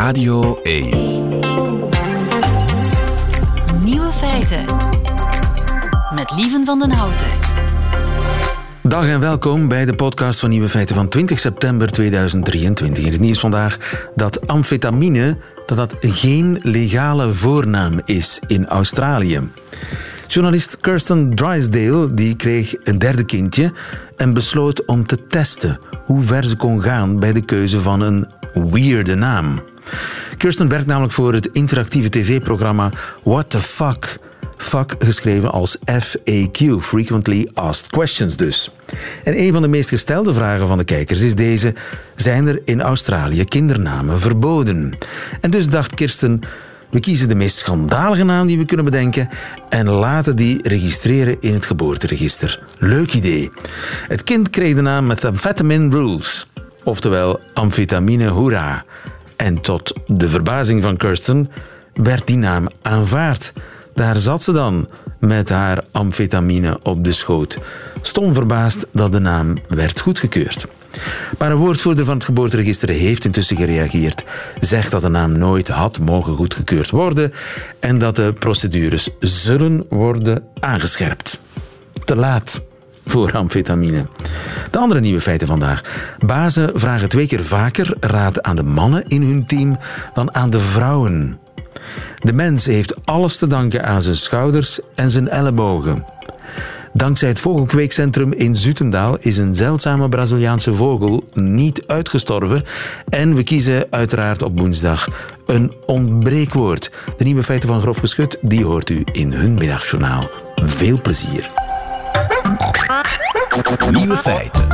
Radio 1. Nieuwe feiten. Met Lieven van den Houten. Dag en welkom bij de podcast van Nieuwe Feiten van 20 september 2023. In het nieuws vandaag dat amfetamine dat dat geen legale voornaam is in Australië. Journalist Kirsten Drysdale die kreeg een derde kindje en besloot om te testen hoe ver ze kon gaan bij de keuze van een weirde naam. Kirsten werkt namelijk voor het interactieve tv-programma What the Fuck. Fuck geschreven als FAQ, Frequently Asked Questions dus. En een van de meest gestelde vragen van de kijkers is deze: zijn er in Australië kindernamen verboden? En dus dacht Kirsten, we kiezen de meest schandalige naam die we kunnen bedenken en laten die registreren in het geboorteregister. Leuk idee. Het kind kreeg de naam Methamphetamine Rules, oftewel amfetamine hoera. En tot de verbazing van Kirsten werd die naam aanvaard. Daar zat ze dan met haar amfetamine op de schoot. Stom verbaasd dat de naam werd goedgekeurd. Maar een woordvoerder van het geboorteregister heeft intussen gereageerd, zegt dat de naam nooit had mogen goedgekeurd worden en dat de procedures zullen worden aangescherpt. Te laat voor amfetamine. De andere nieuwe feiten vandaag. Bazen vragen twee keer vaker raad aan de mannen in hun team dan aan de vrouwen. De mens heeft alles te danken aan zijn schouders en zijn ellebogen. Dankzij het vogelkweekcentrum in Zutendaal is een zeldzame Braziliaanse vogel niet uitgestorven. En we kiezen uiteraard op woensdag een ontbreekwoord. De nieuwe feiten van Grof Geschut, die hoort u in hun middagjournaal. Veel plezier. Nieuwe feiten.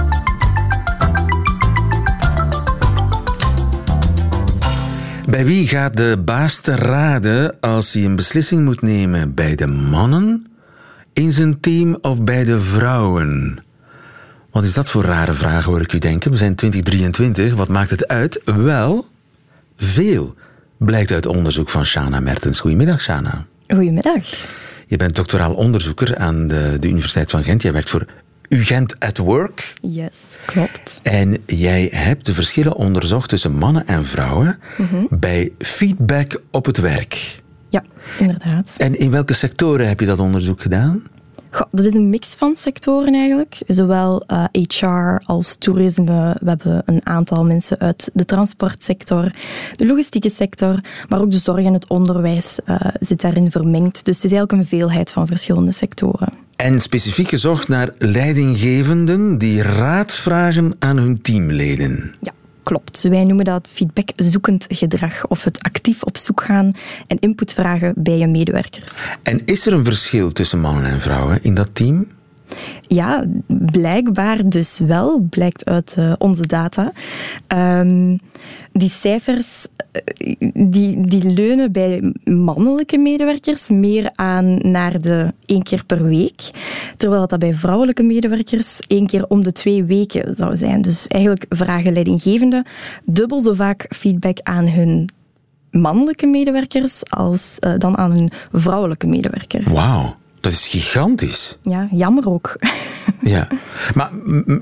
Bij wie gaat de baas te raden als hij een beslissing moet nemen? Bij de mannen in zijn team of bij de vrouwen? Wat is dat voor rare vragen, hoor ik u denken? We zijn 2023, wat maakt het uit? Wel, veel, blijkt uit onderzoek van Shana Mertens. Goedemiddag, Shana. Goedemiddag. Je bent doctoraal onderzoeker aan de, de Universiteit van Gent. Jij werkt voor UGent at Work. Yes, klopt. En jij hebt de verschillen onderzocht tussen mannen en vrouwen bij feedback op het werk. Ja, inderdaad. En in welke sectoren heb je dat onderzoek gedaan? Goh, dat is een mix van sectoren eigenlijk. Zowel eh, HR als toerisme. We hebben een aantal mensen uit de transportsector, de logistieke sector, maar ook de zorg en het onderwijs eh, zit daarin vermengd. Dus het is eigenlijk een veelheid van verschillende sectoren. En specifiek gezocht naar leidinggevenden die raad vragen aan hun teamleden. Ja, klopt. Wij noemen dat feedbackzoekend gedrag of het actief op zoek gaan en input vragen bij je medewerkers. En is er een verschil tussen mannen en vrouwen in dat team? Ja, blijkbaar dus wel, blijkt uit uh, onze data. Um, die cijfers uh, die, die leunen bij mannelijke medewerkers meer aan naar de één keer per week, terwijl dat bij vrouwelijke medewerkers één keer om de twee weken zou zijn. Dus eigenlijk vragen leidinggevenden dubbel zo vaak feedback aan hun mannelijke medewerkers als uh, dan aan hun vrouwelijke medewerker. Wauw. Dat is gigantisch. Ja, jammer ook. ja, maar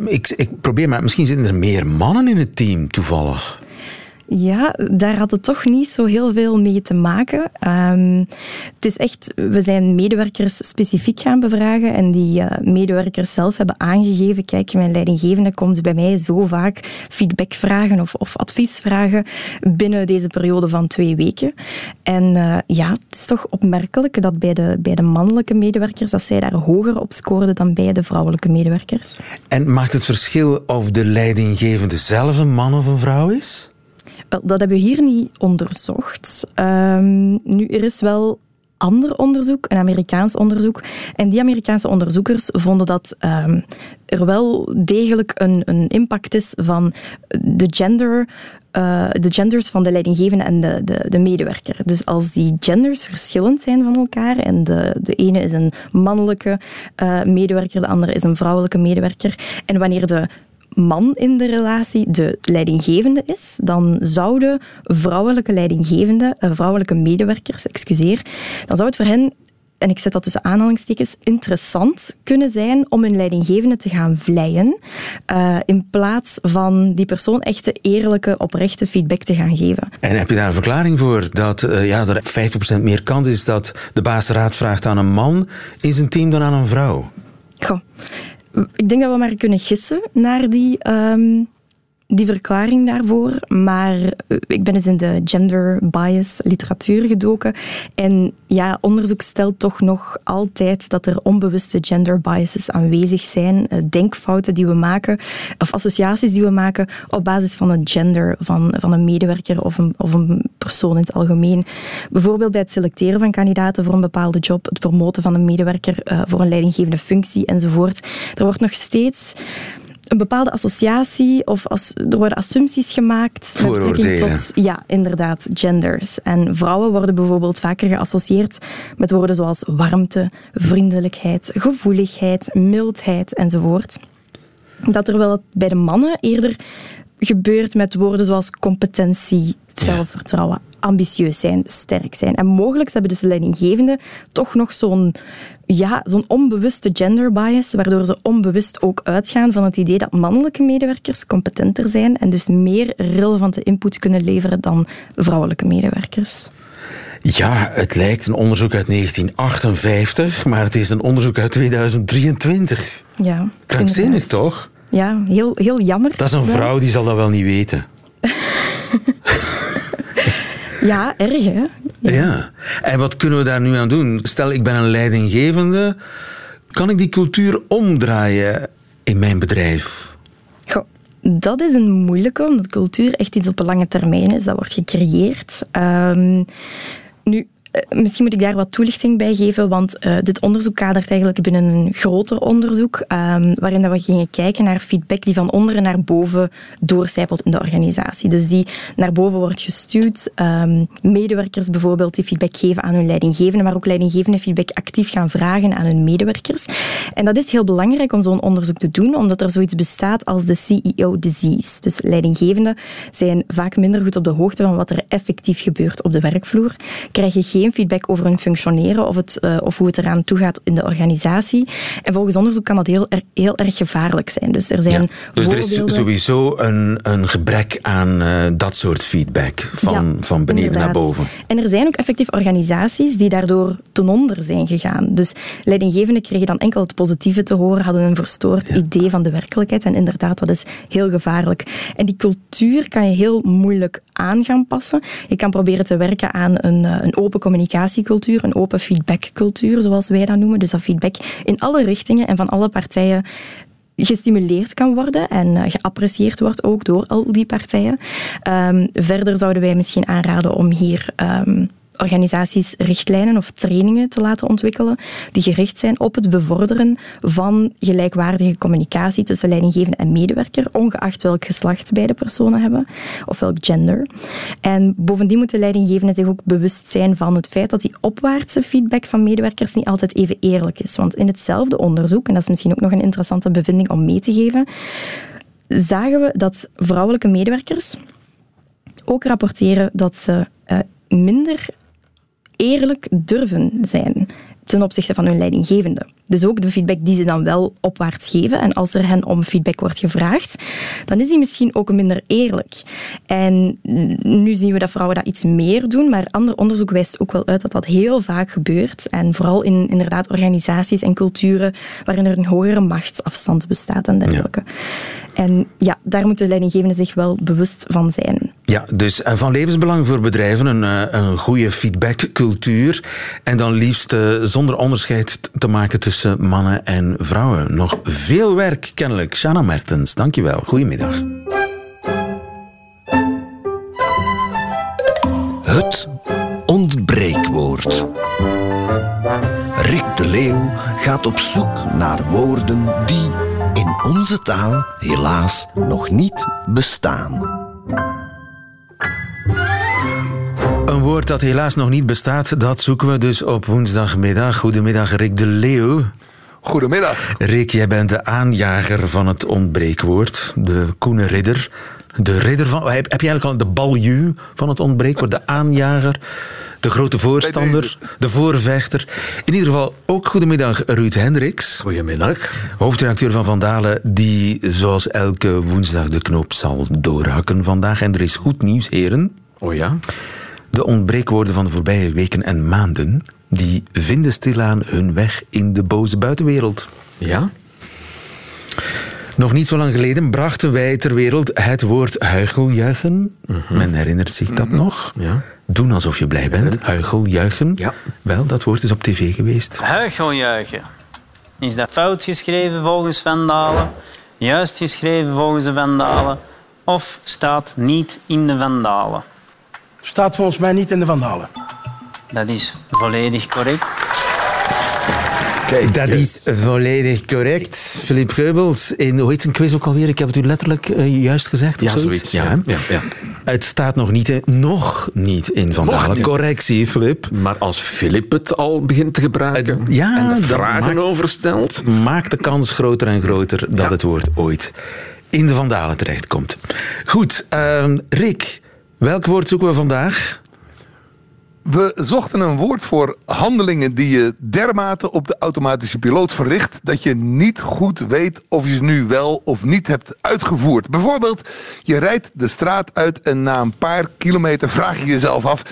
ik, ik probeer maar, misschien zitten er meer mannen in het team toevallig. Ja, daar had het toch niet zo heel veel mee te maken. Um, het is echt, we zijn medewerkers specifiek gaan bevragen en die uh, medewerkers zelf hebben aangegeven, kijk, mijn leidinggevende komt bij mij zo vaak feedback vragen of, of advies vragen binnen deze periode van twee weken. En uh, ja, het is toch opmerkelijk dat bij de, bij de mannelijke medewerkers, dat zij daar hoger op scoorden dan bij de vrouwelijke medewerkers. En maakt het verschil of de leidinggevende zelf een man of een vrouw is? Dat hebben we hier niet onderzocht. Um, nu, er is wel ander onderzoek, een Amerikaans onderzoek. En die Amerikaanse onderzoekers vonden dat um, er wel degelijk een, een, impact is van de gender. Uh, de genders van de leidinggevende en de, de, de, medewerker. Dus als die genders verschillend zijn van elkaar en de, de ene is een mannelijke uh, medewerker, de andere is een vrouwelijke medewerker, en wanneer de man in de relatie de leidinggevende is, dan zouden vrouwelijke leidinggevende, vrouwelijke medewerkers, excuseer, dan zou het voor hen en ik zet dat tussen aanhalingstekens, interessant kunnen zijn om hun leidinggevende te gaan vleien, uh, in plaats van die persoon echte, eerlijke, oprechte feedback te gaan geven. En heb je daar een verklaring voor dat uh, ja, er 50% meer kans is dat de baas raad vraagt aan een man in zijn team dan aan een vrouw? Goh. Ik denk dat we maar kunnen gissen naar die um, die verklaring daarvoor. Maar eh, ik ben eens in de gender bias literatuur gedoken. En ja, onderzoek stelt toch nog altijd dat er onbewuste gender biases aanwezig zijn. Eh, denkfouten die we maken, of associaties die we maken op basis van het gender van, van een medewerker of een, of een persoon in het algemeen. Bijvoorbeeld bij het selecteren van kandidaten voor een bepaalde job, het promoten van een medewerker uh, voor een leidinggevende functie enzovoort. Er wordt nog steeds een bepaalde associatie of als, er worden assumpties gemaakt met betrekking tot ja, inderdaad, genders. En vrouwen worden bijvoorbeeld vaker geassocieerd met woorden zoals warmte, vriendelijkheid, gevoeligheid, mildheid enzovoort. Dat er wel bij de mannen eerder gebeurt met woorden zoals competentie, zelfvertrouwen, ambitieus zijn, sterk zijn. En mogelijk hebben dus de leidinggevenden toch nog zo'n ja, zo'n onbewuste gender bias, waardoor ze onbewust ook uitgaan van het idee dat mannelijke medewerkers competenter zijn en dus meer relevante input kunnen leveren dan vrouwelijke medewerkers. Ja, het lijkt een onderzoek uit 1958, maar het is een onderzoek uit 2023. Ja. Krankzinnig, toch? Ja, heel, heel jammer. Dat is een vrouw, die zal dat wel niet weten. Ja, erg hè? Ja. ja. En wat kunnen we daar nu aan doen? Stel, ik ben een leidinggevende. Kan ik die cultuur omdraaien in mijn bedrijf? Goh, dat is een moeilijke, omdat cultuur echt iets op een lange termijn is. Dat wordt gecreëerd. Um, nu, misschien moet ik daar wat toelichting bij geven, want uh, dit onderzoek kadert eigenlijk binnen een groter onderzoek, um, waarin dat we gingen kijken naar feedback die van onderen naar boven doorcijpelt in de organisatie. Dus die naar boven wordt gestuurd. Um, medewerkers bijvoorbeeld die feedback geven aan hun leidinggevende, maar ook leidinggevende feedback actief gaan vragen aan hun medewerkers. En dat is heel belangrijk om zo'n onderzoek te doen, omdat er zoiets bestaat als de CEO-disease. Dus leidinggevenden zijn vaak minder goed op de hoogte van wat er effectief gebeurt op de werkvloer, krijgen geen geen feedback over hun functioneren of, het, uh, of hoe het eraan toe gaat in de organisatie. En volgens onderzoek kan dat heel, er, heel erg gevaarlijk zijn. Dus er zijn ja, Dus er is sowieso een, een gebrek aan uh, dat soort feedback van, ja, van beneden inderdaad. naar boven. En er zijn ook effectief organisaties die daardoor ten onder zijn gegaan. Dus leidinggevenden kregen dan enkel het positieve te horen, hadden een verstoord ja. idee van de werkelijkheid. En inderdaad, dat is heel gevaarlijk. En die cultuur kan je heel moeilijk aan gaan passen. Je kan proberen te werken aan een, een open communicatiecultuur, een open feedbackcultuur, zoals wij dat noemen. Dus dat feedback in alle richtingen en van alle partijen gestimuleerd kan worden en geapprecieerd wordt ook door al die partijen. Um, verder zouden wij misschien aanraden om hier um, organisaties richtlijnen of trainingen te laten ontwikkelen die gericht zijn op het bevorderen van gelijkwaardige communicatie tussen leidinggevende en medewerker, ongeacht welk geslacht beide personen hebben of welk gender. En bovendien moeten leidinggevenden zich ook bewust zijn van het feit dat die opwaartse feedback van medewerkers niet altijd even eerlijk is. Want in hetzelfde onderzoek, en dat is misschien ook nog een interessante bevinding om mee te geven, zagen we dat vrouwelijke medewerkers ook rapporteren dat ze uh, minder eerlijk durven zijn ten opzichte van hun leidinggevende. Dus ook de feedback die ze dan wel opwaarts geven. En als er hen om feedback wordt gevraagd, dan is die misschien ook minder eerlijk. En nu zien we dat vrouwen dat iets meer doen, maar ander onderzoek wijst ook wel uit dat dat heel vaak gebeurt. En vooral in inderdaad organisaties en culturen waarin er een hogere machtsafstand bestaat en dergelijke. Ja. En ja, daar moeten leidinggevenden zich wel bewust van zijn. Ja, dus van levensbelang voor bedrijven een, een goede feedbackcultuur. En dan liefst uh, zonder onderscheid te maken tussen mannen en vrouwen. Nog veel werk, kennelijk. Shana Mertens, dankjewel. Goedemiddag. Het ontbreekwoord. Rick de Leeuw gaat op zoek naar woorden die in onze taal helaas nog niet bestaan. Een woord dat helaas nog niet bestaat, dat zoeken we dus op woensdagmiddag. Goedemiddag, Rick de Leeuw. Goedemiddag. Rick, jij bent de aanjager van het ontbreekwoord, de koene ridder. De ridder van... Heb, je eigenlijk al de balju van het ontbreekwoord, de aanjager? De grote voorstander, de voorvechter. In ieder geval ook goedemiddag Ruud Hendricks. Goedemiddag. Hoofdredacteur van Vandalen, die zoals elke woensdag de knoop zal doorhakken vandaag. En er is goed nieuws, heren. Oh ja? De ontbreekwoorden van de voorbije weken en maanden, die vinden stilaan hun weg in de boze buitenwereld. Ja? Nog niet zo lang geleden brachten wij ter wereld het woord huicheljuichen. Men herinnert zich dat nog. Ja. Doen alsof je blij bent. Huicheljuichen. Ja. Wel, dat woord is op tv geweest. Huicheljuichen. Is dat fout geschreven volgens Vandalen? Juist geschreven volgens de Vandalen? Of staat niet in de Vandalen? Staat volgens mij niet in de Vandalen. Dat is volledig correct. Kijk, Dat is volledig correct. Philip Geubels, in, hoe heet zijn quiz ook alweer? Ik heb het u letterlijk eh, juist gezegd. Ja, zoiets. Ja, Ja, ja, ja. Het staat nog niet in, nog niet in Vandalen. niet. Correctie, Philip. Maar als Filip het al begint te gebruiken Eh, ja, en dat vragen maakt- over stelt... Maakt de kans groter en groter dat het woord ooit in de Vandalen terechtkomt. Goed, ehm, Rick, welk woord zoeken we vandaag? We zochten een woord voor handelingen die je dermate op de automatische piloot verricht dat je niet goed weet of je ze nu wel of niet hebt uitgevoerd. Bijvoorbeeld, je rijdt de straat uit en na een paar kilometer vraag je jezelf af: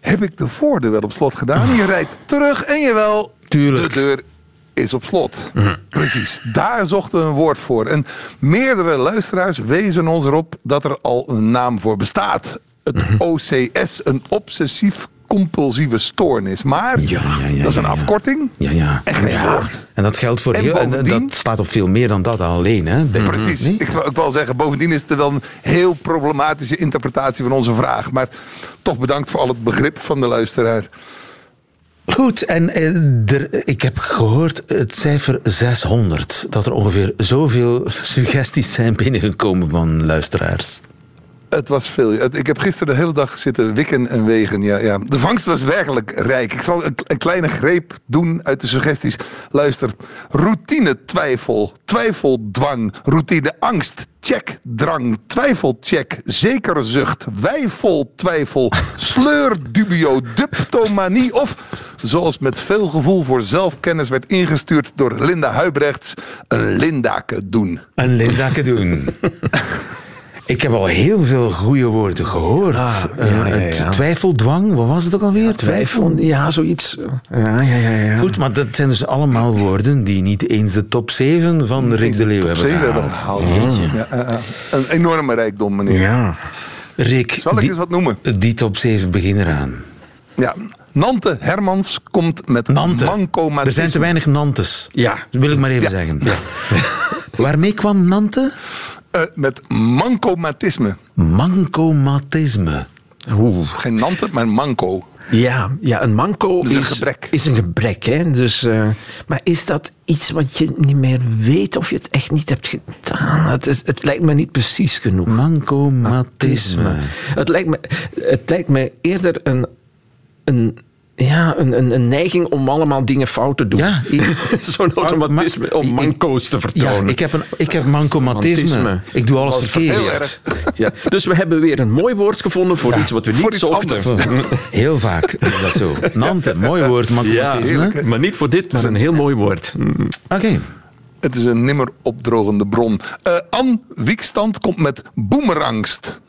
heb ik de voordeur wel op slot gedaan? Je rijdt terug en jawel, Tuurlijk. de deur is op slot. Precies, daar zochten we een woord voor. En meerdere luisteraars wezen ons erop dat er al een naam voor bestaat. Het OCS, een obsessief compulsieve stoornis. Maar Ja, ja, ja, dat is een afkorting Ja, ja. en geen woord. En dat geldt voor En heel... En bovendien- dat staat op veel meer dan dat alleen, hè? Bij- Precies. Nee? Ik wil ook wel zeggen, bovendien is het wel een heel problematische interpretatie van onze vraag. Maar toch bedankt voor al het begrip van de luisteraar. Goed, en eh, er, ik heb gehoord het cijfer 600. Dat er ongeveer zoveel suggesties zijn binnengekomen van luisteraars. Het was veel. Ik heb gisteren de hele dag zitten wikken en wegen. Ja, ja. De vangst was werkelijk rijk. Ik zal een, een kleine greep doen uit de suggesties. Luister. Routine twijfel. Twijfeldwang. Routine angst. Check drang. Twijfelcheck. Zekere zucht. Wijfel twijfel. Sleur dubio. Duptomanie. Of zoals met veel gevoel voor zelfkennis werd ingestuurd door Linda Huibrechts. Een Lindake doen. Een Lindake doen. Ik heb al heel veel goede woorden gehoord. Ah, Eh, ja, ja, het ja. Twijfeldwang, wat was het ook alweer? Twijfel, ja, zoiets. Ja, ja, ja. ja. Goed, maar dat zijn dus allemaal woorden die niet eens de top 7 van Rick de Leeuw Top hebben gehaald. Een enorme rijkdom, meneer. Ja. Rick, Zal ik die, eens wat noemen? die top 7 begin eraan. Ja. Nante Hermans komt met Nante. mancomatisme. Er zijn te weinig Nantes. Ja. Dat wil ik maar even Ja. zeggen. Waarmee kwam Nante? Eh, met mancomatisme. Mancomatisme. Oeh. Geen Nante, maar manco. Ja, ja, een manco is een gebrek. is een gebrek. Hè? Dus, eh, maar is dat iets wat je niet meer weet of je het echt niet hebt gedaan? Het, is, het lijkt me niet precies genoeg. Mancomatisme. Het lijkt me, het lijkt me eerder een, een, ja, een, een, een neiging om allemaal dingen fout te doen. Ja, Zo'n automatisme om manco's te Ja, vertonen. ik heb, een, ik heb mancomatisme. Ik doe alles is verkeerd. Ja, dus we hebben weer een mooi woord gevonden voor iets wat we niet zochten. Heel vaak is dat zo. Nante, mooi woord, Ja, mancomatisme. hè? maar niet voor dit, maar een heel mooi woord. Mm. Oké. Het is een nimmer opdrogende bron. Eh Anne Wiekstand komt met boemerangst.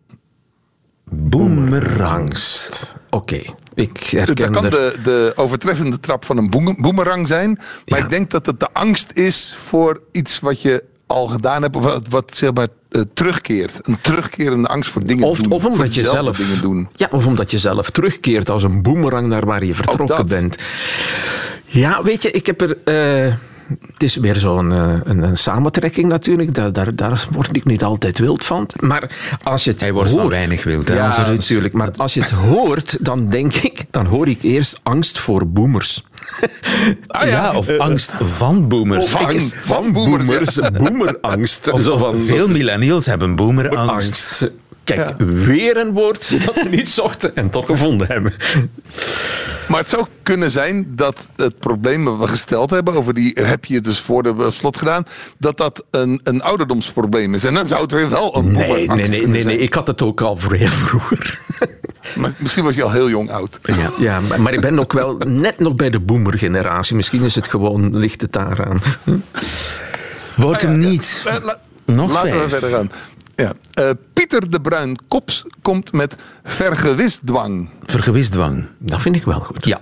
Boemerangst. Oké, ik Dat herken kan er- de, de overtreffende trap van een boem- boemerang zijn. Maar Ja. ik denk dat het de angst is voor iets wat je al gedaan hebt. Of wat, wat zeg maar eh, terugkeert. Een terugkerende angst voor dingen Of, doen. of omdat je zelf. dingen doen. Ja, of omdat je zelf terugkeert als een boemerang naar waar je vertrokken dat. bent. Ja, weet je, ik heb er. eh, het is weer zo'n eh, een, een samentrekking natuurlijk. Daar, daar, daar word ik niet altijd wild van. Maar als je het Hij wordt hoort, van weinig wild, hè, Ja, natuurlijk. Maar als je het hoort, dan denk ik, dan hoor ik eerst angst voor boomers. Ah, ja, of angst van boomers. Of angst van boomers, boomers. Boemerangst. Of, Zo van, veel millennials hebben boomerangst. angst. Kijk, weer een woord dat we niet zochten en toch gevonden hebben. Maar het zou kunnen zijn dat het probleem dat we gesteld hebben, over die heb je dus voor de slot gedaan, dat dat een, een ouderdomsprobleem is. En dan zou het weer wel een Nee, nee, nee, nee, zijn. nee, ik had het ook al vrij vroeger. Maar misschien was je al heel jong oud. Ja, ja maar, maar ik ben ook wel net nog bij de boomer-generatie. Misschien is het gewoon, ligt het daaraan. Wordt hem Ah, ja, niet. ja. La- Nog Laten we verder gaan. Ja. Eh, Pieter de Bruin Kops komt met vergewisdwang. Vergewisdwang. Dat vind ik wel goed. Ja.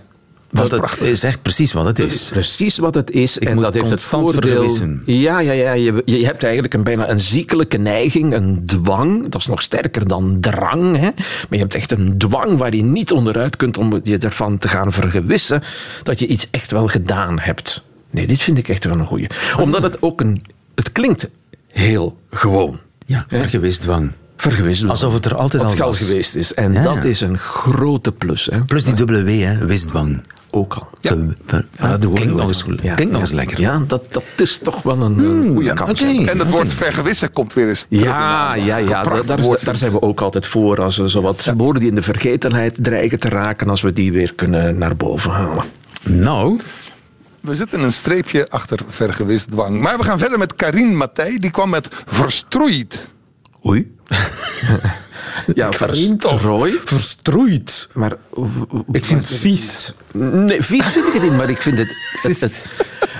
Want het is echt precies wat het is. Precies wat het is. en moet dat heeft het voordeel. vergewissen. Ja, ja, ja. Je, je hebt eigenlijk een bijna een ziekelijke neiging, een dwang. Dat is nog sterker dan drang. Hè? Maar je hebt echt een dwang waar je niet onderuit kunt om je ervan te gaan vergewissen dat je iets echt wel gedaan hebt. Nee, dit vind ik echt wel een goeie. Omdat het ook een. Het klinkt heel gewoon. Ja, vergewisdwang. Vergewist. Alsof het er altijd Wat al was. geweest is. En Ja. dat is een grote plus. Hè? Plus die dubbele W, hè. Wisdwang. Ook al. Ver- Ja, dat klinkt nog eens, wel. goed. Ja, klinkt nog ja. eens lekker. Ja, dat, dat is toch wel een eh, goede ja, kans. En het woord vergewissen komt weer eens terug. de Ja, ja, ja. Daar, woord. daar zijn we ook altijd voor. Als we zowat woorden die in de vergetenheid dreigen te raken, als we die weer kunnen naar boven halen. Nou, We zitten een streepje achter vergewisdwang. Maar we gaan verder met Karin Matthij. Die kwam met verstroeid. Oei. ja, verstrooi. verstroeid. Maar Ik vind het vies. Nee, vies vind ik het niet, maar ik vind het. Het is,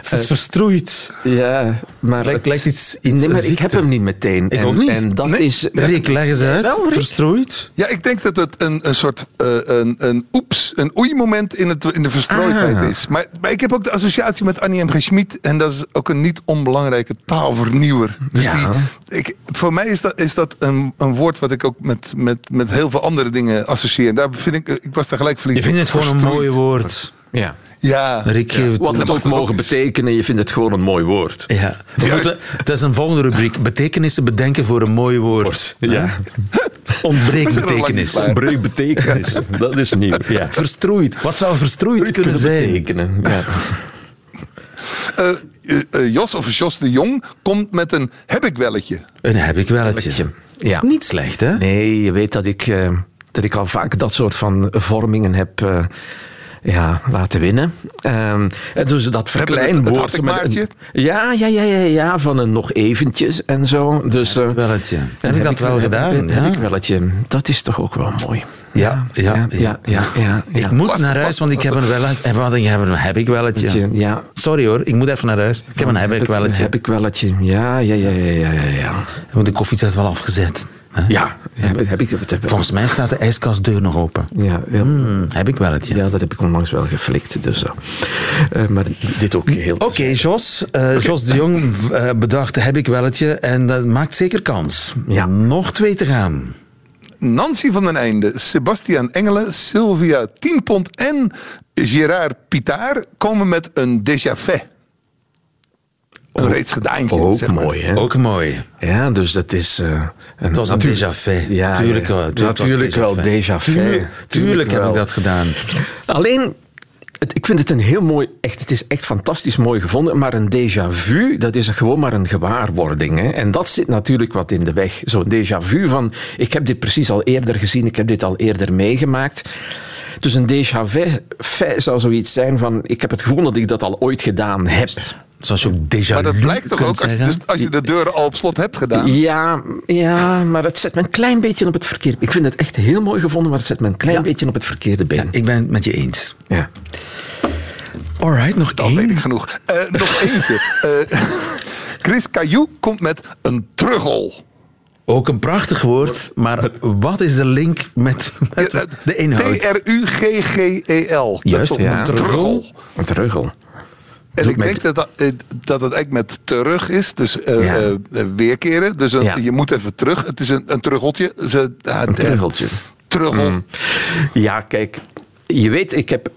het is verstrooid. ja, maar. Het- lijkt iets- iets nee, maar ik heb hem niet meteen. Ik en, ook niet. En dat Nee. is. Rick, leg eens uit. Wel, Rick? Verstrooid. Ja, ik denk dat het een, een soort eh, een, een oeps, een oei-moment in, het, in de verstrooidheid Ah. is. Maar, maar ik heb ook de associatie met Annie M. G. Schmid. En dat is ook een niet onbelangrijke taalvernieuwer. Dus Ja. die, ik, voor mij is dat, is dat een, een woord wat ik ook met, met, met heel veel andere dingen associeer. Daar vind ik, ik was daar gelijk verliefd Je vindt het gewoon een mooi woord. Ja. Ja. Rick, Wat het ook mogen betekenen, je vindt het gewoon een mooi woord. Ja. Moeten, dat is een volgende rubriek. Betekenissen bedenken voor een mooi woord. Ja. Ontbreekt betekenis. Breuk betekenis. Dat is nieuw. Ja. Verstrooid. Wat zou verstrooid kunnen zijn? betekenen. Ja. Eh, Jos of Jos de Jong komt met een heb ik welletje. Een heb ik wel het. Ja. Niet slecht, hè? Nee, je weet dat ik, eh, dat ik al vaak dat soort van vormingen heb eh, ja, laten winnen. Ehm, en dus dat verkleinwoord... met een- ja, ja, ja, ja, ja, van een nog eventjes en zo. Dus, eh, Welletje. en Heb ik dat wel heb- gedaan? Heb, heb ik welletje. Dat is toch ook wel mooi. Ja, ja, ja, ja. Ik moet naar huis, want ik heb een welletje. Heb, ik heb een heb ik welletje. Ja, Sorry hoor, ik moet even naar huis. Ik heb een heb ik welletje. Heb ik welletje. Ja, ja, ja, ja, ja, ja. Want de koffie is wel afgezet. Hè? Ja, heb, heb ik het. Heb, Volgens mij staat de ijskastdeur nog open. ja, ja. Hmm, heb ik welletje. Ja, dat heb ik onlangs wel geflikt. Dus, zo. Eh, maar dit ook heel... Oké, Jos. Eh, Jos de Jong bedacht heb ik welletje en dat maakt zeker kans. Ja. Nog twee te gaan. Nancy van den Einde, Sebastian Engelen, Sylvia Tienpont en Gérard Pitaar komen met een déjà vu. Een reeds gedaantje. Ook zeg maar. mooi, hè? Ook mooi. Ja, dus dat is... eh een, Het was een natuurlijk- déjà vu. Ja, tuurlijk, ja. Tuurlijk, Natuurlijk wel déjà vu. Tuurlijk, tuurlijk heb wel. ik dat gedaan. Alleen, het, ik vind het een heel mooi... Echt, het is echt fantastisch mooi gevonden. Maar een déjà vu, dat is gewoon maar een gewaarwording. Hè? En dat zit natuurlijk wat in de weg. Zo'n déjà vu van... Ik heb dit precies al eerder gezien. Ik heb dit al eerder meegemaakt. Dus een déjà vu vu zou zoiets zijn van... Ik heb het gevoel dat ik dat al ooit gedaan heb. Zoals je ook déjà Maar dat blijkt toch ook als dus als je de deuren al op slot hebt gedaan. Ja, ja, maar het zet me een klein beetje op het verkeerde... Ik vind het echt heel mooi gevonden, maar het zet me een klein beetje op het verkeerde been. Ik ben het met je eens. Ja. Alright, nog weet één. ik genoeg. Eh, nog eentje. Eh, Chris Caillou komt met een truggel. Ook een prachtig woord, maar wat is de link met, de inhoud? T-R-U-G-G-E-L. Dat is Juist, ja. een truggel? Een truggel. En ik met- denk dat dat, eh, dat het eigenlijk met terug is. Dus eh, Ja. eh, weerkeren. Dus een- Ja. je moet even terug. Het is een, een truggeltje. Een truggeltje. Truggel. Ja, kijk, je weet, ik heb.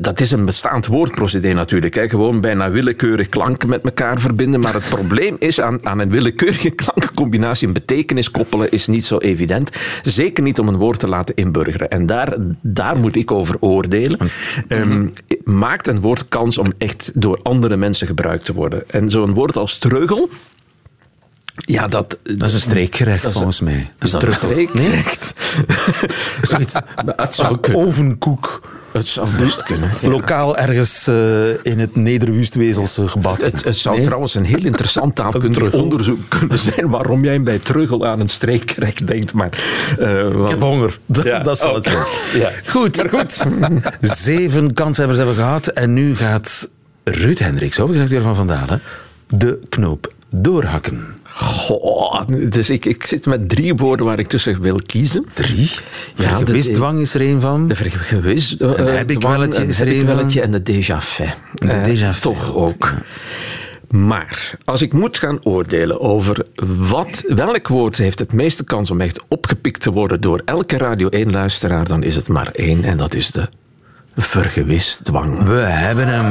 Dat is een bestaand woordprocedé natuurlijk. Gewoon bijna willekeurig klanken met elkaar verbinden. Maar het probleem is aan, aan een willekeurige klankencombinatie een betekenis koppelen is niet zo evident. Zeker niet om een woord te laten inburgeren. En daar, daar moet ik over oordelen. Ehm, maakt een woord kans om echt door andere mensen gebruikt te worden? En zo'n woord als treugel. Ja, dat, Dat is een streekgerecht Dat is- volgens mij. is dat een streekgerecht? Zoiets. Het zou. Ovenkoek. Het zou best kunnen. ja. Lokaal ergens eh, in het Nederwustwezelse gebak. Het, het zou Nee? trouwens een heel interessant taalkundig onderzoek kunnen zijn waarom jij bij Truggel aan een streekrecht denkt. Maar, eh, Ik heb honger. Dat, Ja, dat zal het zijn. Ja. Goed. Maar goed. Zeven kanshebbers hebben we gehad. En nu gaat Ruud Hendricks, hoofdredacteur van Vandalen, de knoop doorhakken. Goh, dus ik, ik zit met drie woorden waar ik tussen wil kiezen. Drie. Ja, Vergewisdwang is er een van. De vergewis, uh, Een heb-ik-welletje is er een heb-ik-welletje van. en de déjà vu. De Eh, déjà vu, Toch ook, ook. Maar als ik moet gaan oordelen over wat, welk woord heeft het meeste kans om echt opgepikt te worden door elke Radio 1-luisteraar, dan is het maar één en dat is de vergewisdwang. We hebben hem.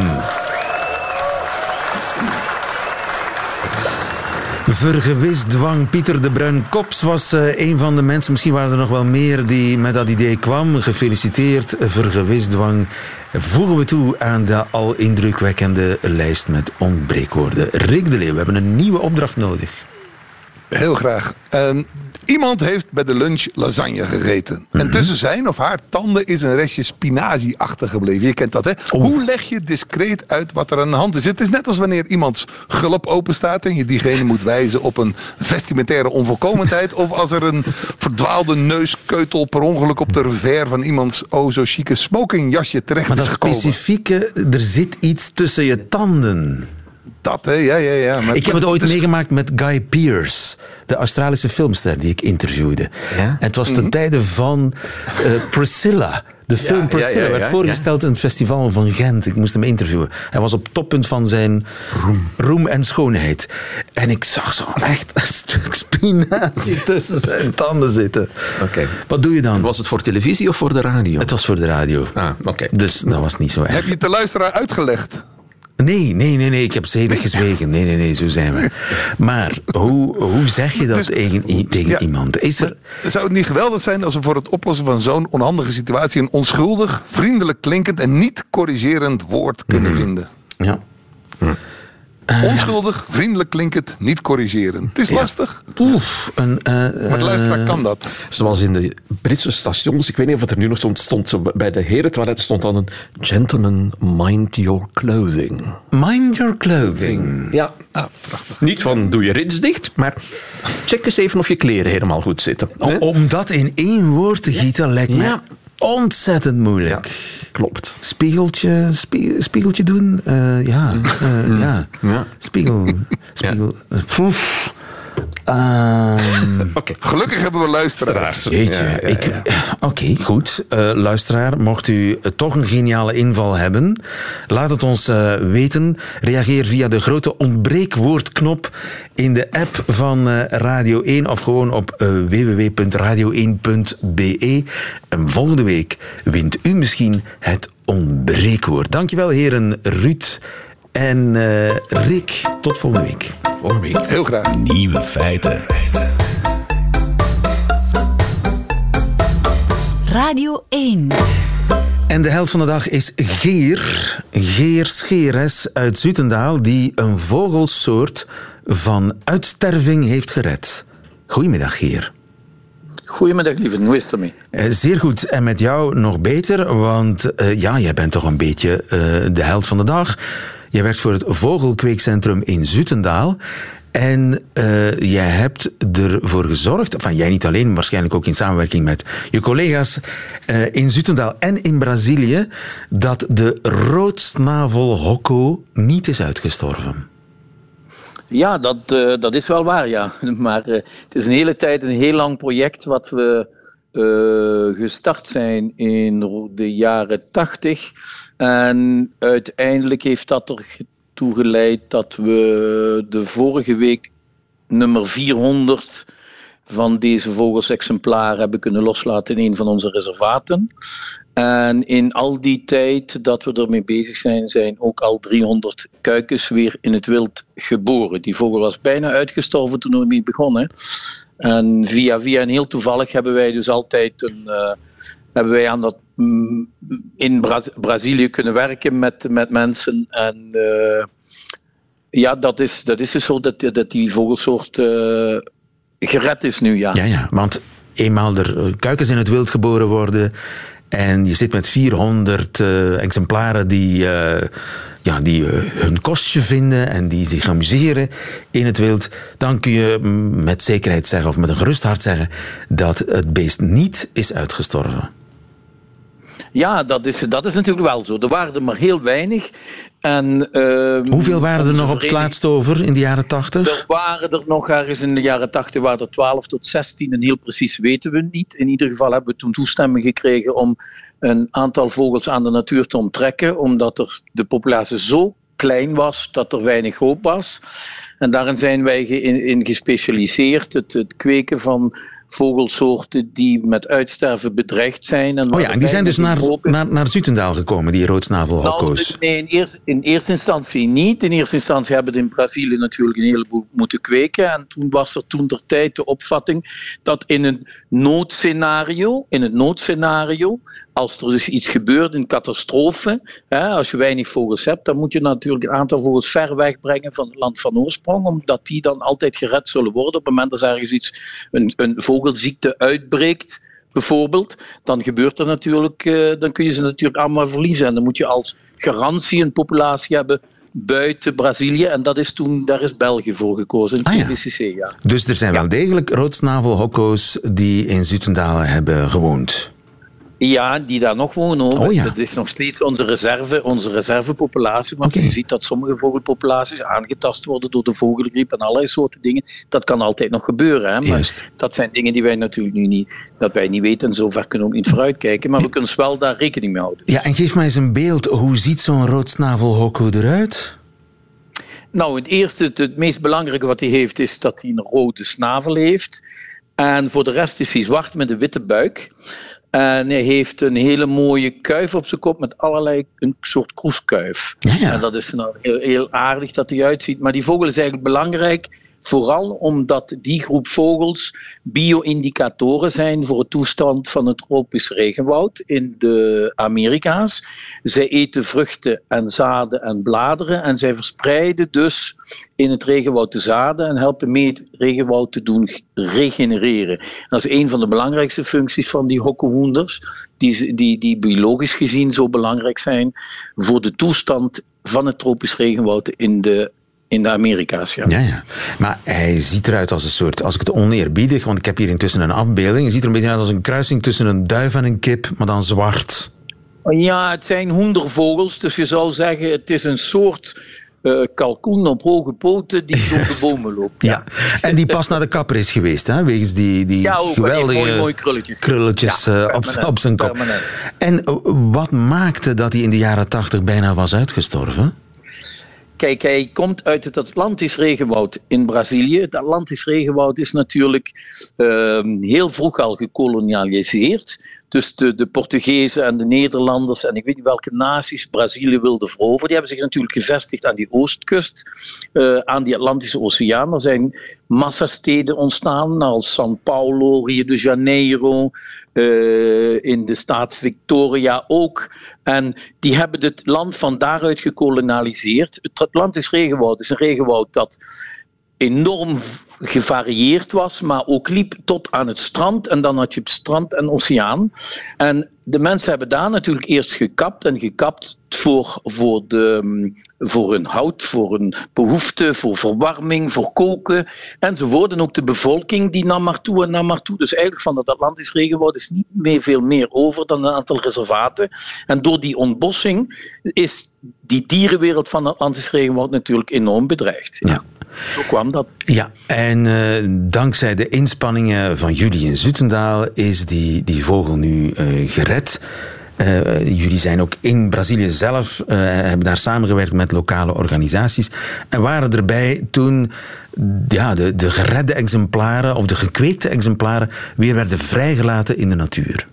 Vergewisdwang. Pieter de Bruin Kops was eh, een van de mensen, misschien waren er nog wel meer, die met dat idee kwam. Gefeliciteerd, vergewisdwang. Voegen we toe aan de al indrukwekkende lijst met ontbreekwoorden. Rick de Leeuw, we hebben een nieuwe opdracht nodig. Heel graag. Ehm, iemand heeft bij de lunch lasagne gegeten. Mhm. En tussen zijn of haar tanden is een restje spinazie achtergebleven. Je kent dat, hè? Hoe leg je discreet uit wat er aan de hand is? Het is net als wanneer iemands gulp open staat en je diegene moet wijzen op een vestimentaire onvolkomenheid. of als er een verdwaalde neuskeutel per ongeluk op de revers van iemands oh zo chique smokingjasje terecht Maar is dat gekomen. specifieke, er zit iets tussen je tanden. Dat, hè? Ja, ja, ja. Maar Ik heb het ooit dus- meegemaakt met Guy Pearce, de Australische filmster die ik interviewde. Ja? En het was ten tijde van eh, Priscilla. De film ja, Priscilla ja, ja, werd ja. voorgesteld in het festival van Gent. Ik moest hem interviewen. Hij was op het toppunt van zijn roem, en schoonheid. En ik zag zo echt een stuk spinazie tussen zijn tanden zitten. Oké. Wat doe je dan? Was het voor televisie of voor de radio? Het was voor de radio. Ah, oké. Dus dat was niet zo erg. Heb je het de luisteraar uitgelegd? Nee, nee, nee, nee. Ik heb zedig gezwegen. Nee, nee, nee, zo zijn we. Maar hoe, hoe zeg je dat Dus- tegen, i- tegen Ja. iemand? Is er... Zou het niet geweldig zijn als we voor het oplossen van zo'n onhandige situatie een onschuldig, vriendelijk klinkend en niet corrigerend woord kunnen Mhm. vinden? Ja. Onschuldig, vriendelijk klinkend, niet corrigerend. Het is lastig, Oef, een... eh, maar de luisteraar kan dat. Zoals in de Britse stations, ik weet niet of het er nu nog stond, stond zo bij de herentoilet stond dan een gentleman, mind your clothing. Mind your clothing. Ja, Ah, prachtig. niet van doe je rits dicht, maar check eens even of je kleren helemaal goed zitten. Om dat in één woord te gieten lijkt me Ja. ontzettend moeilijk. Ja, klopt. Spiegeltje, spie- spiegeltje doen? Eh, ja, eh, ja. Ja. Spiegel. Spiegel. eh, Ehm, Oké. Gelukkig hebben we luisteraars. Jeetje. Ja, ja, ik- ja. Oké, goed. Eh, luisteraar, mocht u toch een geniale inval hebben, laat het ons eh, weten. Reageer via de grote ontbreekwoordknop in de app van eh, Radio 1 of gewoon op eh, www.radio1.be. En volgende week wint u misschien het ontbreekwoord. Dankjewel, heren Ruud en eh, Rick. Tot volgende week. Volgende week. Heel graag. Nieuwe feiten. Radio 1. En de held van de dag is Geer. Geer Scheres uit Zutendaal, die een vogelsoort van uitsterving heeft gered. Goedemiddag, Geer. Goedemiddag, lieve. Hoe is het ermee? Eh, Zeer goed. En met jou nog beter, want eh, ja, jij bent toch een beetje eh, de held van de dag. Jij werkt voor het Vogelkweekcentrum in Zutendaal. En eh, jij hebt ervoor gezorgd, van jij niet alleen, waarschijnlijk ook in samenwerking met je collega's eh, in Zutendaal en in Brazilië, dat de roodsnavelhokko niet is uitgestorven. Ja, dat, eh, dat is wel waar, ja. Maar het is een hele tijd een heel lang project wat we eh, gestart zijn in de jaren tachtig. En uiteindelijk heeft dat ertoe geleid dat we de vorige week nummer 400 van deze vogelsexemplaren hebben kunnen loslaten in een van onze reservaten. En in al die tijd dat we ermee bezig zijn, zijn ook al 300 kuikens weer in het wild geboren. Die vogel was bijna uitgestorven toen we ermee begonnen. En via via en heel toevallig hebben wij dus altijd een, eh, hebben wij aan dat mm, in Braz- Brazilië kunnen werken met, met mensen. En eh, ja, dat is, dat is dus zo dat, dat die vogelsoort eh, gered is nu, ja. Ja, ja, want eenmaal er kuikens in het wild geboren worden En je zit met 400 uh, exemplaren die, ja, die uh, hun kostje vinden en die zich amuseren in het wild. Dan kun je met zekerheid zeggen, of met een gerust hart zeggen, dat het beest niet is uitgestorven. Ja, dat is, dat is natuurlijk wel zo. Er waren maar heel weinig. En, uh, Hoeveel waren er nog op het laatst over in de jaren 80? Er waren er nog ergens in de jaren 80 waren er 12 tot 16 en heel precies weten we niet. In ieder geval hebben we toen toestemming gekregen om een aantal vogels aan de natuur te onttrekken, omdat er de populatie zo klein was dat er weinig hoop was. En daarin zijn wij in, in gespecialiseerd, het, het kweken van vogelsoorten die met uitsterven bedreigd zijn. En oh ja, en die zijn dus naar, naar, naar Zutendaal gekomen, die roodsnavelhokko's? Nou, nee, in eerste, in eerste instantie niet. In eerste instantie hebben we in Brazilië natuurlijk een heleboel moeten kweken. En toen was er toen der tijd de opvatting dat in een noodscenario, in het noodscenario, als er dus iets gebeurt, een catastrofe, hè, als je weinig vogels hebt, dan moet je natuurlijk een aantal vogels ver wegbrengen van het land van oorsprong, omdat die dan altijd gered zullen worden. Op het moment dat er ergens iets, een, een vogelziekte uitbreekt, bijvoorbeeld, dan gebeurt er natuurlijk, uh, dan kun je ze natuurlijk allemaal verliezen. En dan moet je als garantie een populatie hebben buiten Brazilië. En dat is toen, daar is België voor gekozen, in het ah, CBCC. Ja. Dus er zijn wel degelijk roodsnavelhokko's die in Zutendalen hebben gewoond. Ja, die daar nog wonen. Oh, ja. Dat is nog steeds onze reserve, onze reservepopulatie. Want je ziet dat sommige vogelpopulaties aangetast worden door de vogelgriep en allerlei soorten dingen. Dat kan altijd nog gebeuren. Hè? Maar dat zijn dingen die wij natuurlijk nu niet, dat wij niet weten. En zover kunnen we ook niet vooruitkijken. Maar we kunnen wel daar rekening mee houden. Ja, en geef mij eens een beeld. Hoe ziet zo'n roodsnavelhokko eruit? Nou, het eerste, het, het meest belangrijke wat hij heeft, is dat hij een rode snavel heeft. En voor de rest is hij zwart met een witte buik. En hij heeft een hele mooie kuif op zijn kop met allerlei, een soort kroeskuif. Ja, ja. En dat is nou heel, heel aardig dat hij uitziet. Maar die vogel is eigenlijk belangrijk Vooral omdat die groep vogels bio-indicatoren zijn voor het toestand van het tropisch regenwoud in de Amerika's. Zij eten vruchten en zaden en bladeren en zij verspreiden dus in het regenwoud de zaden en helpen mee het regenwoud te doen regenereren. Dat is een van de belangrijkste functies van die hokkenhoenders, die, die, die biologisch gezien zo belangrijk zijn voor de toestand van het tropisch regenwoud in de in de Amerika's, ja. ja. Ja, Maar hij ziet eruit als een soort, als ik het oneerbiedig, want ik heb hier intussen een afbeelding, hij ziet er een beetje uit als een kruising tussen een duif en een kip, maar dan zwart. Ja, het zijn hoendervogels, dus je zou zeggen, het is een soort uh, kalkoen op hoge poten die door de bomen loopt. Ja. en die pas naar de kapper is geweest, hè? wegens die, die ja, ook, geweldige mooi, mooi krulletjes, krulletjes ja, uh, op, op, zijn kop. Permanent. En uh, wat maakte dat hij in de jaren tachtig bijna was uitgestorven? Kijk, hij komt uit het Atlantisch regenwoud in Brazilië. Het Atlantisch regenwoud is natuurlijk uh, heel vroeg al gekolonialiseerd. Dus de, de Portugezen en de Nederlanders en ik weet niet welke naties Brazilië wilden veroveren, die hebben zich natuurlijk gevestigd aan die oostkust, uh, aan die Atlantische Oceaan. Er zijn massasteden ontstaan, als São Paulo, Rio de Janeiro, uh, in de staat Victoria ook. En die hebben het land van daaruit gekolonialiseerd. Het Atlantisch regenwoud is een regenwoud dat enorm gevarieerd was, maar ook liep tot aan het strand. En dan had je strand en oceaan. En de mensen hebben daar natuurlijk eerst gekapt en gekapt voor, voor, de, voor hun hout, voor hun behoefte, voor verwarming, voor koken enzovoort. En ook de bevolking die nam maar toe en nam maar toe. Dus eigenlijk van het Atlantisch regenwoud is niet meer veel meer over dan een aantal reservaten. En door die ontbossing is die dierenwereld van het Atlantisch regenwoud natuurlijk enorm bedreigd. Ja. Zo kwam dat. Ja, en uh, dankzij de inspanningen van jullie in Zutendaal is die, die vogel nu uh, gered. Uh, jullie zijn ook in Brazilië zelf, hebben daar samengewerkt met lokale organisaties. En waren erbij toen ja, de, de geredde exemplaren of de gekweekte exemplaren weer werden vrijgelaten in de natuur.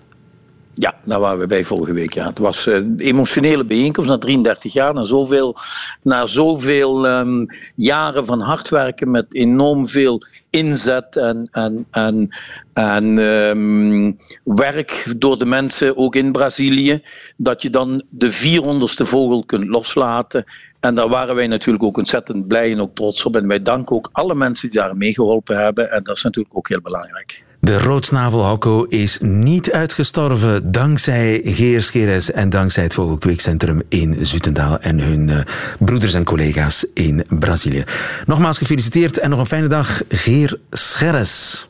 Ja, daar waren we bij vorige week. Ja. Het was een emotionele bijeenkomst na 33 jaar. Na zoveel, na zoveel um, jaren van hard werken met enorm veel inzet en, en, en, en um, werk door de mensen, ook in Brazilië. Dat je dan de 400ste vogel kunt loslaten. En daar waren wij natuurlijk ook ontzettend blij en ook trots op. En wij danken ook alle mensen die daar meegeholpen hebben. En dat is natuurlijk ook heel belangrijk. De roodsnavelhokko is niet uitgestorven dankzij Geers en dankzij het Vogelkweekcentrum in Zutendaal en hun uh, broeders en collega's in Brazilië. Nogmaals gefeliciteerd en nog een fijne dag, Geer Scheres.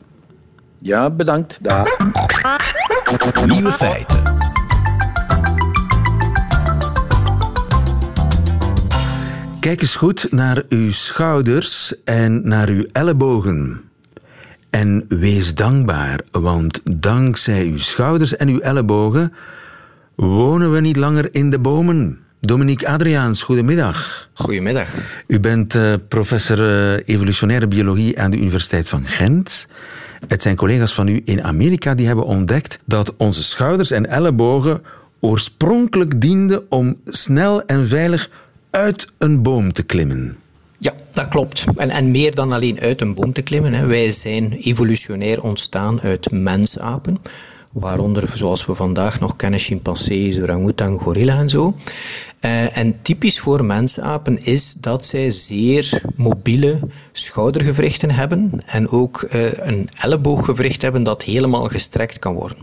Ja, bedankt. Dag. Nieuwe feiten. Kijk eens goed naar uw schouders en naar uw ellebogen. En wees dankbaar, want dankzij uw schouders en uw ellebogen wonen we niet langer in de bomen. Dominique Adriaans, goedemiddag. Goedemiddag. U bent uh, professor uh, evolutionaire biologie aan de Universiteit van Gent. Het zijn collega's van u in Amerika die hebben ontdekt dat onze schouders en ellebogen oorspronkelijk dienden om snel en veilig uit een boom te klimmen. Ja, dat klopt. En, en meer dan alleen uit een boom te klimmen. Hè. Wij zijn evolutionair ontstaan uit mensapen. Waaronder, zoals we vandaag nog kennen, chimpansees, orangutan, gorilla en zo. Uh, en typisch voor mensapen is dat zij zeer mobiele schoudergewrichten hebben en ook uh, een ellebooggewricht hebben dat helemaal gestrekt kan worden.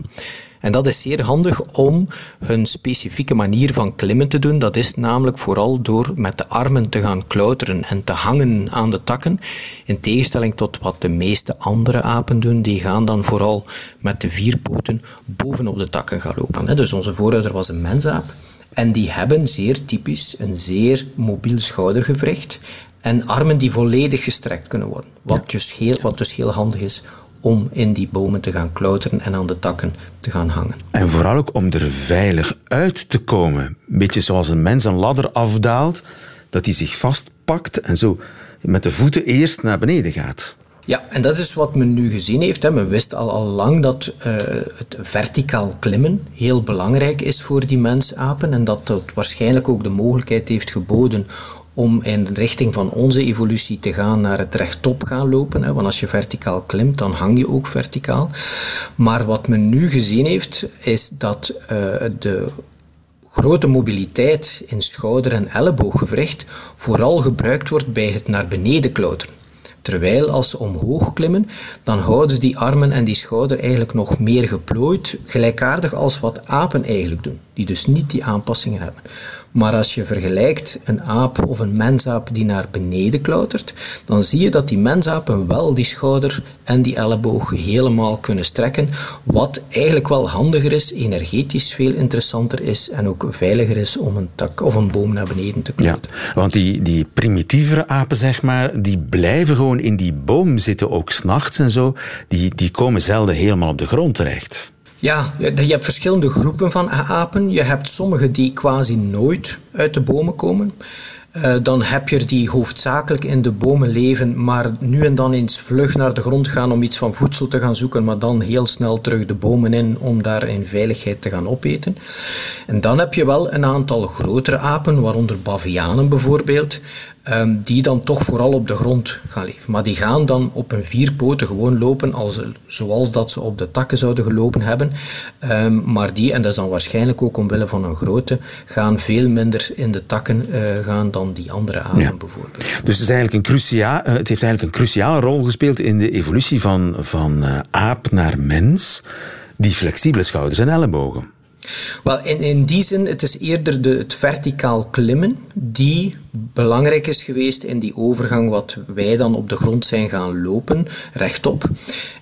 En dat is zeer handig om hun specifieke manier van klimmen te doen. Dat is namelijk vooral door met de armen te gaan klauteren en te hangen aan de takken. In tegenstelling tot wat de meeste andere apen doen, die gaan dan vooral met de vier poten bovenop de takken gaan lopen. Dus onze voorouder was een mensaap. En die hebben zeer typisch een zeer mobiel schoudergewricht en armen die volledig gestrekt kunnen worden. Wat, dus heel, wat dus heel handig is om in die bomen te gaan klauteren en aan de takken te gaan hangen. En vooral ook om er veilig uit te komen. Een beetje zoals een mens een ladder afdaalt, dat hij zich vastpakt en zo met de voeten eerst naar beneden gaat. Ja, en dat is wat men nu gezien heeft. Hè. Men wist al, al lang dat uh, het verticaal klimmen heel belangrijk is voor die mensapen en dat dat waarschijnlijk ook de mogelijkheid heeft geboden om in de richting van onze evolutie te gaan naar het rechtop gaan lopen. Hè? Want als je verticaal klimt, dan hang je ook verticaal. Maar wat men nu gezien heeft, is dat uh, de grote mobiliteit in schouder- en ellebooggewricht vooral gebruikt wordt bij het naar beneden klauteren. Terwijl als ze omhoog klimmen, dan houden ze die armen en die schouder eigenlijk nog meer geplooid, gelijkaardig als wat apen eigenlijk doen, die dus niet die aanpassingen hebben. Maar als je vergelijkt een aap of een mensaap die naar beneden klautert, dan zie je dat die mensapen wel die schouder en die elleboog helemaal kunnen strekken, wat eigenlijk wel handiger is, energetisch veel interessanter is en ook veiliger is om een tak of een boom naar beneden te klauteren. Ja, want die, die primitievere apen, zeg maar, die blijven gewoon in die boom zitten, ook s'nachts en zo. Die, die komen zelden helemaal op de grond terecht. Ja, je hebt verschillende groepen van apen. Je hebt sommige die quasi nooit uit de bomen komen. Uh, dan heb je er die hoofdzakelijk in de bomen leven, maar nu en dan eens vlug naar de grond gaan om iets van voedsel te gaan zoeken, maar dan heel snel terug de bomen in om daar in veiligheid te gaan opeten. En dan heb je wel een aantal grotere apen, waaronder bavianen bijvoorbeeld, um, die dan toch vooral op de grond gaan leven. Maar die gaan dan op hun vier poten gewoon lopen als, zoals dat ze op de takken zouden gelopen hebben. Um, maar die, en dat is dan waarschijnlijk ook omwille van hun grootte, gaan veel minder in de takken uh, gaan dan die andere apen ja. bijvoorbeeld. Dus het, is eigenlijk een crucia uh, het heeft eigenlijk een cruciale rol gespeeld in de evolutie van, van uh, aap naar mens. Die flexibele schouders en ellebogen. Wel, in, in die zin, het is eerder de, het verticaal klimmen die belangrijk is geweest in die overgang wat wij dan op de grond zijn gaan lopen, rechtop.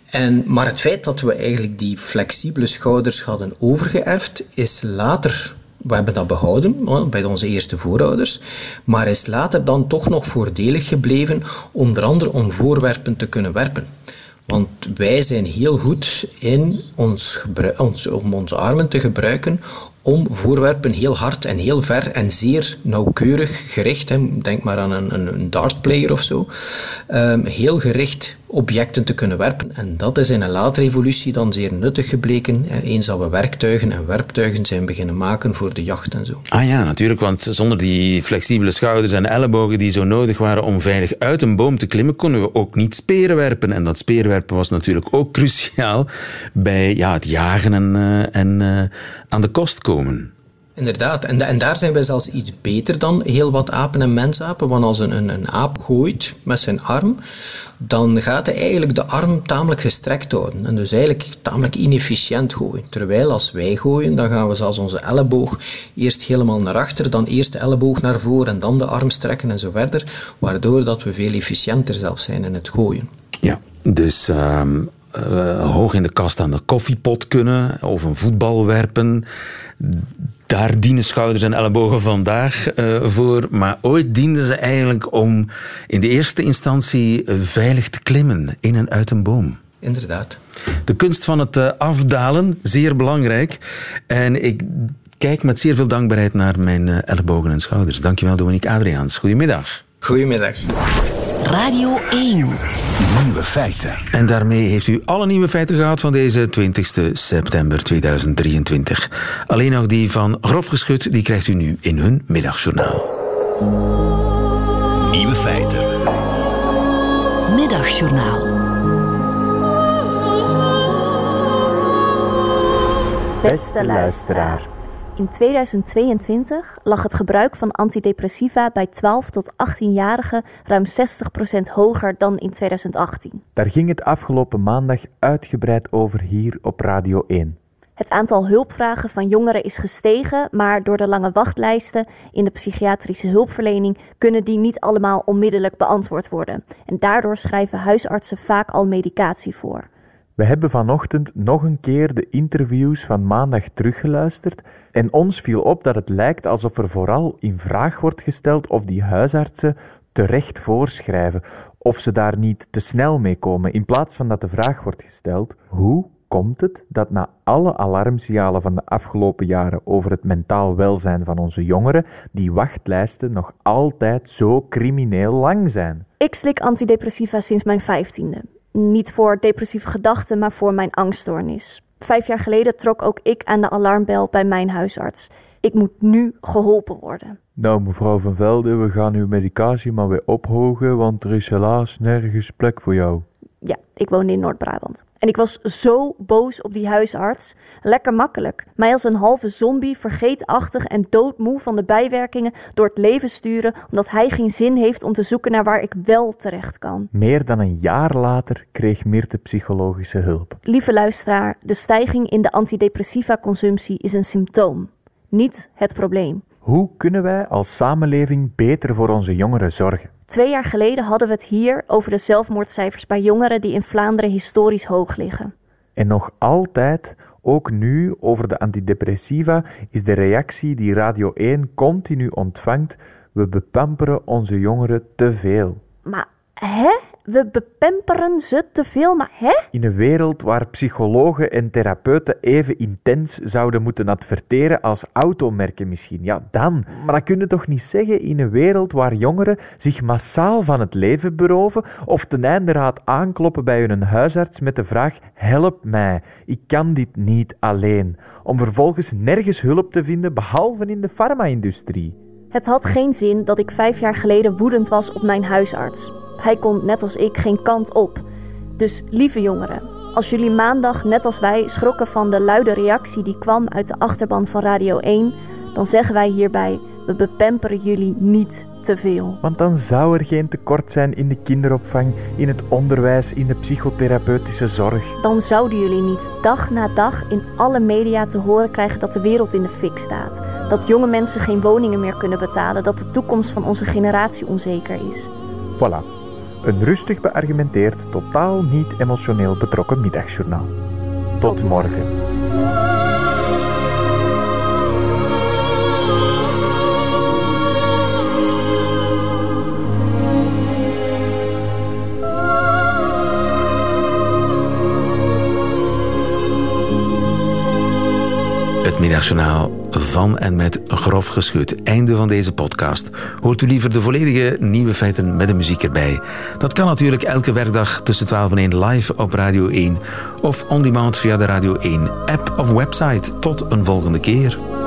En, maar het feit dat we eigenlijk die flexibele schouders hadden overgeërfd, is later we hebben dat behouden bij onze eerste voorouders, maar is later dan toch nog voordelig gebleven, onder andere om voorwerpen te kunnen werpen. Want wij zijn heel goed in ons, ons, om onze armen te gebruiken om voorwerpen heel hard en heel ver en zeer nauwkeurig gericht, denk maar aan een, een dartplayer of zo, um, heel gericht objecten te kunnen werpen. En dat is in een latere evolutie dan zeer nuttig gebleken, eens dat we werktuigen en werptuigen zijn beginnen maken voor de jacht en zo. Ah ja, natuurlijk, want zonder die flexibele schouders en ellebogen die zo nodig waren om veilig uit een boom te klimmen, konden we ook niet speren werpen. En dat speerwerpen was natuurlijk ook cruciaal bij ja, het jagen en, uh, en uh, aan de kost komen. Inderdaad, en, en daar zijn wij zelfs iets beter dan heel wat apen en mensapen. Want als een, een, een aap gooit met zijn arm, dan gaat hij eigenlijk de arm tamelijk gestrekt houden. En dus eigenlijk tamelijk inefficiënt gooien. Terwijl als wij gooien, dan gaan we zelfs onze elleboog eerst helemaal naar achter, dan eerst de elleboog naar voren en dan de arm strekken en zo verder. Waardoor dat we veel efficiënter zelf zijn in het gooien. Ja, dus ehm, eh, hoog in de kast aan de koffiepot kunnen of een voetbal werpen. Daar dienen schouders en ellebogen vandaag uh, voor. Maar ooit dienden ze eigenlijk om in de eerste instantie uh, veilig te klimmen in en uit een boom. Inderdaad. De kunst van het uh, afdalen, zeer belangrijk. En ik kijk met zeer veel dankbaarheid naar mijn ellebogen en schouders. Dankjewel, Dominique Adriaans. Goedemiddag. Goedemiddag. Radio 1. Nieuwe feiten. En daarmee heeft u alle nieuwe feiten gehad van deze 20 september 2023. Alleen nog die van Grof Geschut, die krijgt u nu in hun middagjournaal. Nieuwe feiten. Middagjournaal. Beste luisteraar. In 2022 lag het gebruik van antidepressiva bij 12 tot 18-jarigen ruim 60% hoger dan in 2018. Daar ging het afgelopen maandag uitgebreid over hier op Radio 1. Het aantal hulpvragen van jongeren is gestegen, maar door de lange wachtlijsten in de psychiatrische hulpverlening kunnen die niet allemaal onmiddellijk beantwoord worden. En daardoor schrijven huisartsen vaak al medicatie voor. We hebben vanochtend nog een keer de interviews van maandag teruggeluisterd en ons viel op dat het lijkt alsof er vooral in vraag wordt gesteld of die huisartsen terecht voorschrijven, of ze daar niet te snel mee komen, in plaats van dat de vraag wordt gesteld: hoe komt het dat na alle alarmsignalen van de afgelopen jaren over het mentaal welzijn van onze jongeren, die wachtlijsten nog altijd zo crimineel lang zijn? Ik slik antidepressiva sinds mijn vijftiende. Niet voor depressieve gedachten, maar voor mijn angststoornis. Vijf jaar geleden trok ook ik aan de alarmbel bij mijn huisarts. Ik moet nu geholpen worden. Nou, mevrouw Van Velde, we gaan uw medicatie maar weer ophogen, want er is helaas nergens plek voor jou. Ja, ik woonde in Noord-Brabant. En ik was zo boos op die huisarts. Lekker makkelijk. Mij als een halve zombie, vergeetachtig en doodmoe van de bijwerkingen door het leven sturen, omdat hij geen zin heeft om te zoeken naar waar ik wel terecht kan. Meer dan een jaar later kreeg Mirte psychologische hulp. Lieve luisteraar, de stijging in de antidepressiva-consumptie is een symptoom, niet het probleem. Hoe kunnen wij als samenleving beter voor onze jongeren zorgen? Twee jaar geleden hadden we het hier over de zelfmoordcijfers bij jongeren die in Vlaanderen historisch hoog liggen. En nog altijd, ook nu over de antidepressiva, is de reactie die Radio 1 continu ontvangt: we bepamperen onze jongeren te veel. Maar hè? We bepemperen ze te veel, maar hè? In een wereld waar psychologen en therapeuten even intens zouden moeten adverteren als automerken misschien, ja dan. Maar dat kun je toch niet zeggen in een wereld waar jongeren zich massaal van het leven beroven of ten einde raad aankloppen bij hun huisarts met de vraag help mij, ik kan dit niet alleen. Om vervolgens nergens hulp te vinden behalve in de farma-industrie. Het had geen zin dat ik vijf jaar geleden woedend was op mijn huisarts. Hij kon net als ik geen kant op. Dus lieve jongeren, als jullie maandag net als wij schrokken van de luide reactie die kwam uit de achterban van Radio 1, dan zeggen wij hierbij: we bepamperen jullie niet te veel. Want dan zou er geen tekort zijn in de kinderopvang, in het onderwijs, in de psychotherapeutische zorg. Dan zouden jullie niet dag na dag in alle media te horen krijgen dat de wereld in de fik staat. Dat jonge mensen geen woningen meer kunnen betalen, dat de toekomst van onze generatie onzeker is. Voilà, een rustig beargumenteerd, totaal niet emotioneel betrokken middagjournaal. Tot morgen. Het middagjournaal van en met grof geschud. Einde van deze podcast. Hoort u liever de volledige nieuwe feiten met de muziek erbij? Dat kan natuurlijk elke werkdag tussen 12 en 1 live op Radio 1 of on demand via de Radio 1 app of website. Tot een volgende keer.